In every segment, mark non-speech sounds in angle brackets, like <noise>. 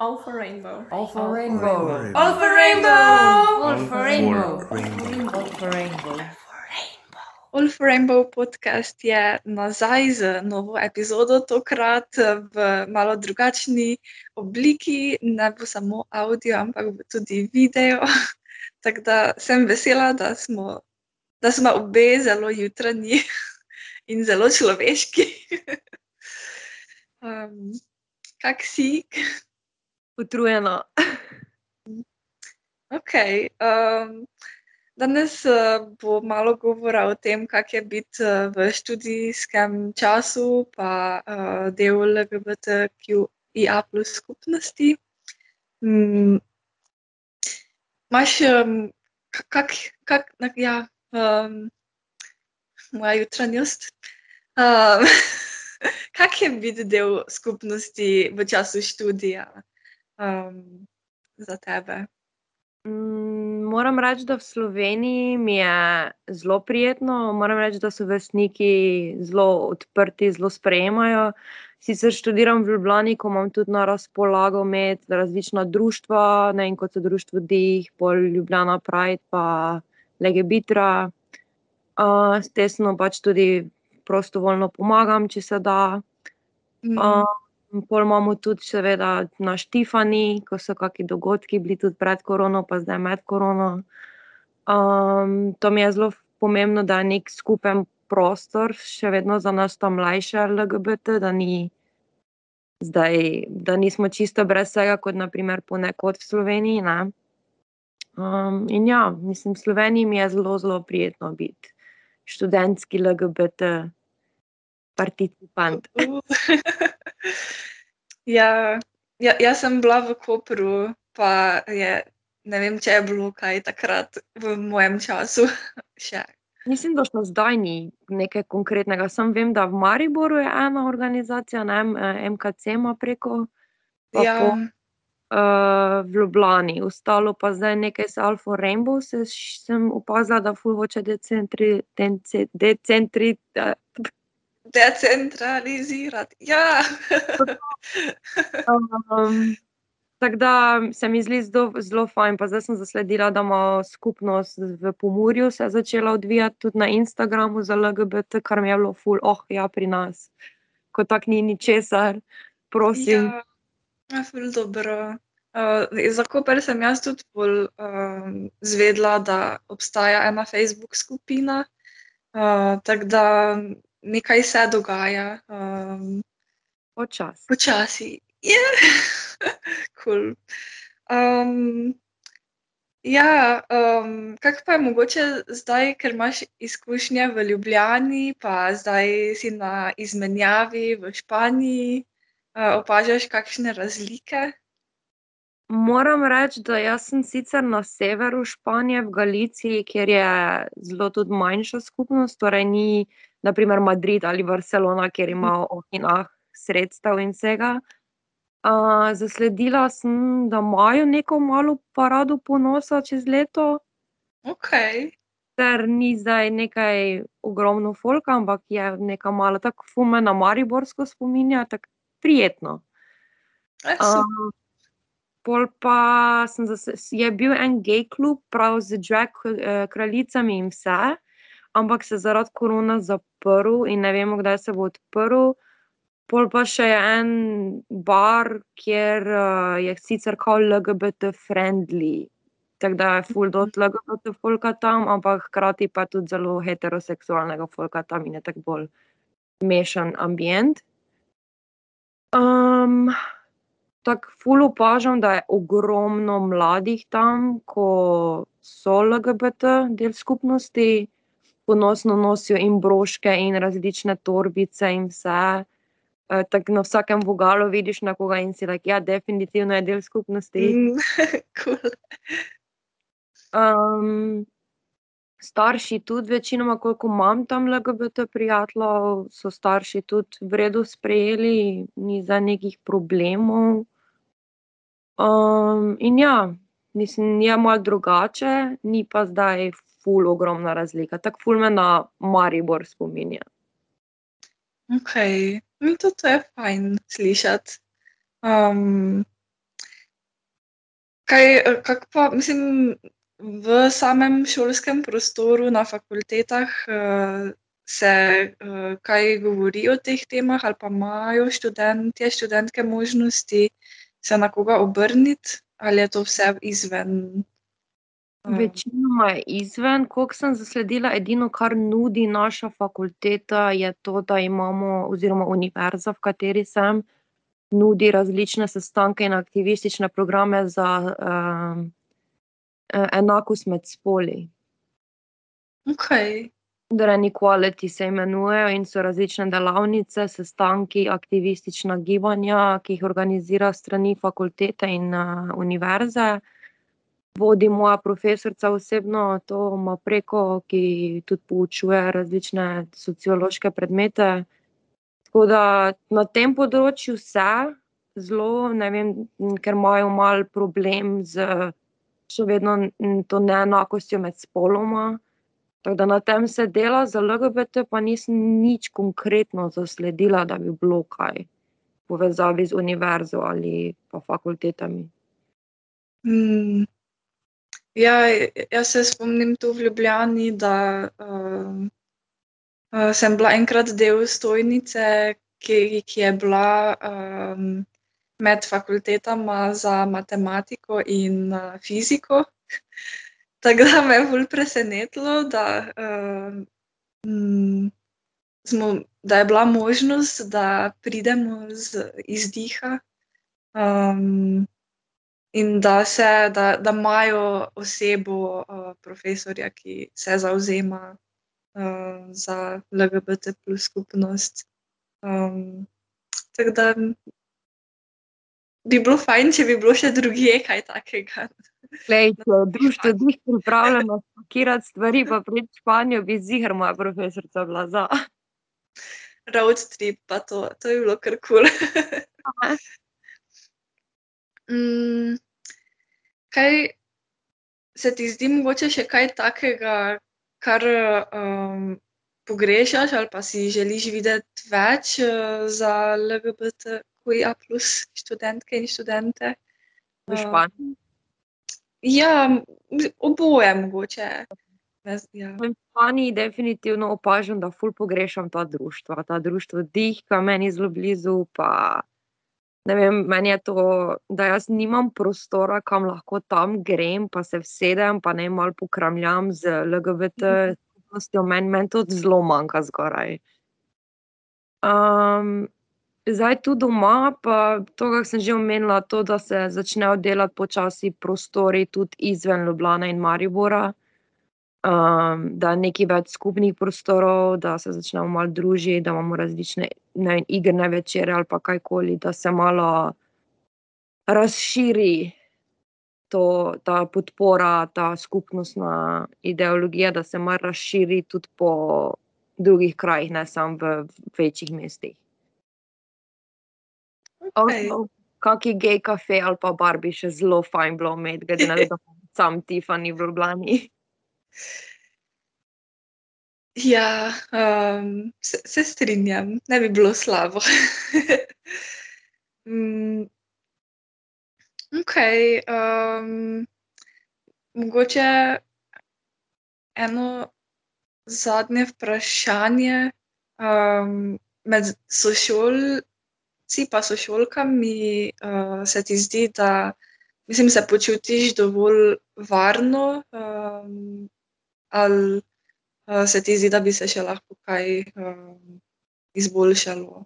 All for rainbow. All for rainbow. All for rainbow. All for rainbow. rainbow. All for rainbow. All for rainbow podcast je nazaj z novo epizodo, tokrat v malo drugačni obliki, ne bo samo audio, ampak bo tudi video. Tako da sem vesela, da smo, da smo obe zelo jutranji in zelo človeški. Um, kak si? Utrujeno. <laughs> Ok. Um, danes uh, bo malo govora o tem, kak je biti uh, v študijskem času, pa uh, del LGBTQIA plus skupnosti. Mm, Imaš, um, kak, kak, na- ja, um, moja jutranjost. Um, <laughs> kak je biti del skupnosti v času študija um, za tebe? Mm, Moram reči, da v Sloveniji mi je zelo prijetno. Moram reči, da so vrstniki zelo odprti, zelo sprejemajo. Sicer študiram v Ljubljani, ko imam tudi na razpolago med različna društva, ne vem, kot so društvo Dih, pol Ljubljana Pride, pa Legebitra. Uh, s tesno pač tudi prostovoljno pomagam, če se da. Mm, Um, pol imamo tudi, seveda, na Štifani, ko so kakšni dogodki bili tudi pred korono, pa zdaj med korono. Um, to mi je zelo pomembno, da je nek skupen prostor, še vedno za nas, ta mlajše LGBT, da, ni zdaj, da nismo čisto brez vsega, kot naprimer ponekod v Sloveniji. Ne? Um, in ja, mislim, v Sloveniji mi je zelo, zelo prijetno biti študentski LGBT participant. <laughs> <laughs> Ja, ja, jaz sem bila v Kopru, pa je, ne vem, če je bilo kaj takrat v mojem času <laughs> še. Mislim, da še zdaj ni nekaj konkretnega. Sam vem, da v Mariboru je ena organizacija, ne vem, eh, MKC ima preko, Ja, po, uh, v Ljubljani, ostalo pa zdaj nekaj s Alfa Rainbow, se, sem opazila, da ful hoče decentri, decentri, uh, decentralizirati. Ja. <laughs> um, Tako da se mi zdi zelo, zelo fajn. Pa zdaj sem zasledila, da ima skupnost v Pomurju se začela odvijati tudi na Instagramu za LGBT, kar mi je bilo ful, oh ja, pri nas. Ko tak ni ničesar, prosim. Ja, ja ful dobro. Uh, za Koper sem jaz tudi bolj um, zvedla, da obstaja ena Facebook skupina, uh, tako da nekaj se dogaja, um, Počasi. počasi. <laughs> Yeah. cool. um, ja, um, kak pa je mogoče zdaj, ker imaš izkušnje v Ljubljani, pa zdaj si na izmenjavi v Španiji, uh, opažaš kakšne razlike? Moram reči, da jaz sem sicer na severu Španije, v Galiciji, kjer je zelo tudi manjša skupnost, torej ni naprimer Madrid ali Barcelona, kjer ima ohinah sredstev in vsega. Uh, zasledila sem, da imajo neko malo parado ponosa čez leto, Ok, ter ni zdaj nekaj ogromno folka, ampak je neka malo tako fume na Mariborsko spominja, tako prijetno. Um, pol pa zase, je bil en gej klub, prav z drag eh, kraljicami in vse, ampak se je zaradi korona zaprl in ne vemo, kdaj se bo odprl. Pol pa še en bar, kjer uh, je sicer kao LGBT friendly, tako da je full dot LGBT folka tam, ampak hkrati pa tudi zelo heteroseksualnega folka tam in je tako bolj mešan ambient. Um, tako ful opažam, da je ogromno mladih tam, ko so LGBT del skupnosti, ponosno nosijo in broške in različne torbice in vse. Uh, tako na vsakem vogalu vidiš nekoga in si like, ja, definitivno je del skupnosti. Mm, <laughs> cool. Um, starši tudi, večinoma, koliko imam tam LGBT prijateljev, so starši tudi v redu sprejeli, ni za nekih problemov. Um, in ja, mislim, je malo drugače, ni pa zdaj ful ogromna razlika. Tako ful me na Maribor spominja. Ok, in to, to je fajn slišati. Um, kaj, kak pa, mislim, v samem šolskem prostoru na fakultetah eh, se eh, kaj govori o teh temah, ali pa imajo študentje, študentke možnosti se na koga obrniti, ali je to vse izven. Eh, Večinoma je izven, koliko sem zasledila, edino, kar nudi naša fakulteta, je to, da imamo, oziroma univerza, v kateri sem, nudi različne sestanke in aktivistične programe za um, enakost med spoli. Ok, Torej, Equality se imenujejo in so različne delavnice, sestanki, aktivistična gibanja, ki jih organizira strani fakultete in uh, univerze. Vodi moja profesorica osebno, to ima preko, ki tudi poučuje različne sociološke predmete. Tako da na tem področju se zelo, ne vem, ker imajo mal problem z še vedno to neenakostjo med spoloma. Tako da na tem se dela, za LGBT pa nisem nič konkretno zasledila, da bi bilo kaj povezavi z univerzo ali pa fakultetami. Mm. Ja, jaz se spomnim tu v Ljubljani, da uh, uh, sem bila enkrat del stojnice, ki, ki je bila um, med fakultetama za matematiko in uh, fiziko. <laughs> Tako da me je bolj presenetilo, da, uh, smo, da je bila možnost, da pridemo z izdiha. Um, In da, se, da, da imajo osebo, uh, profesorja, ki se zauzema uh, za LGBT plus skupnost. Um, tako da bi bilo fajn, če bi bilo še drugje kaj takega. Lej, če društvo dih pripravljeno spakirati stvari, pa pred Španijo bi zihr moja profesorica bila za. Road trip, pa to, to je bilo kar kul. Cool. <laughs> Mm, kaj se ti zdi mogoče še kaj takega, kar um, pogrešaš ali pa si želiš videti več uh, za LGBTQIA plus študentke in študente? V Španiji. Ja, oboje mogoče. Ja. V Španiji definitivno opažam, da ful pogrešam ta društva. Ta društvo dih, ki meni zelo blizu, pa ne vem, meni je to, da jaz nimam prostora, kam lahko tam grem, pa se vsedem, pa ne mal pokramljam z LGBT skupnostjo, meni men to zelo manjka zgoraj. Um, zdaj tu doma, pa to, kar sem že omenila, to, da se začnejo delati počasi prostori tudi izven Ljubljana in Maribora. Um, da je nekaj več skupnih prostorov, da se začnemo malo družiti, da imamo različne ne vem, igrne večere ali pa kajkoli, da se malo razširi to, ta podpora, ta skupnostna ideologija, da se malo razširi tudi po drugih krajih, ne samo v večjih mestih. Okay. Kaki gej kafe ali pa bar bi še zelo fajn bilo imeti, glede na to, da imam sam Tiffany v Ljubljani. Ja, um, se, se strinjam, ne bi bilo slabo. <laughs> mm, ok, um, mogoče eno zadnje vprašanje. Um, med sošolci pa sošolkami uh, se ti zdi, da mislim, se počutiš dovolj varno um, ali Uh, se ti zdi, da bi se še lahko kaj um, izboljšalo?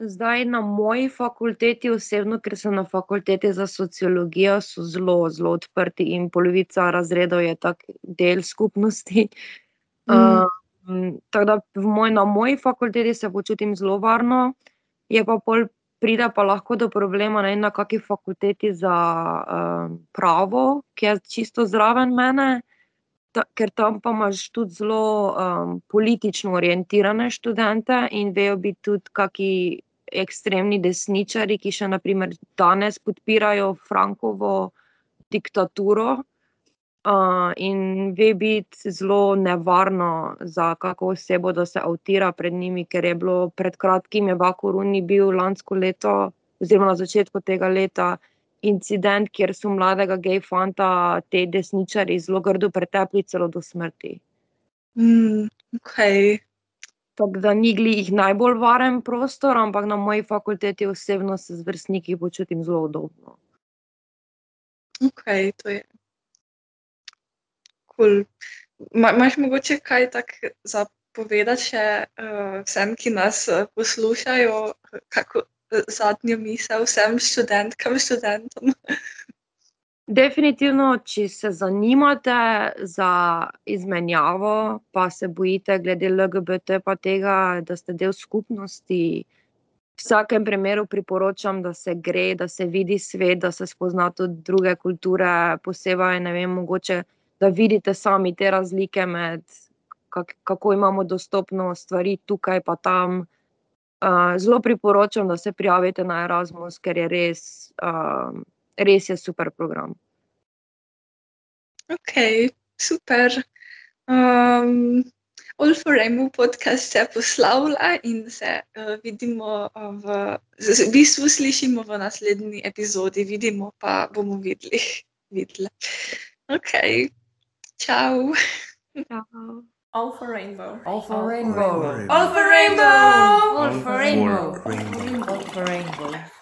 Zdaj na moji fakulteti, osebno, ker sem na fakulteti za sociologijo, so zelo, zelo odprti in polovica razredov je tak del skupnosti. Mm. Um, tako da moj, na moji fakulteti se počutim zelo varno, je pa pol pride pa lahko do problema ne, na kakšni fakulteti za um, pravo, ki je čisto zraven mene ta, ker tam pa imaš tudi zelo um, politično orientirane študente in vejo biti tudi kaki ekstremni desničari, ki še naprimer danes podpirajo Frankovo diktaturo. Uh, in ve biti zelo nevarno za kako osebo, da se avtira pred njimi, ker je bilo pred kratkim, je Bakuruni bil lansko leto, oziroma na začetku tega leta, incident, kjer so mladega gej fanta te desničari zelo grdo pretepli celo do smrti. Mm, okay. Tako da ni glih najbolj varen prostor, ampak na moji fakulteti osebno se z vrstniki počutim zelo udobno. ok, to je. Cool. Ma, imaš mogoče kaj tak za povedati še uh, vsem, ki nas uh, poslušajo, kako zadnjo misel vsem študentkam, študentom? Definitivno, če se zanimate za izmenjavo, pa se bojite glede LGBT, pa tega, da ste del skupnosti. V vsakem primeru priporočam, da se gre, da se vidi svet, da se spozna tudi druge kulture, posebej ne vem, mogoče, da vidite sami te razlike med kak, kako imamo dostopno stvari tukaj pa tam. Uh, zelo priporočam, da se prijavite na Erasmus, ker je res, uh, res je super program. Ok, super. Um, All for Rainbow podcast se poslavlja in se uh, vidimo v, v bistvu slišimo v naslednji epizodi, vidimo pa bomo videli. videli. Ok, čau. Ciao. All for rainbow. All for rainbow. All for rainbow. All for rainbow. rainbow. All for rainbow.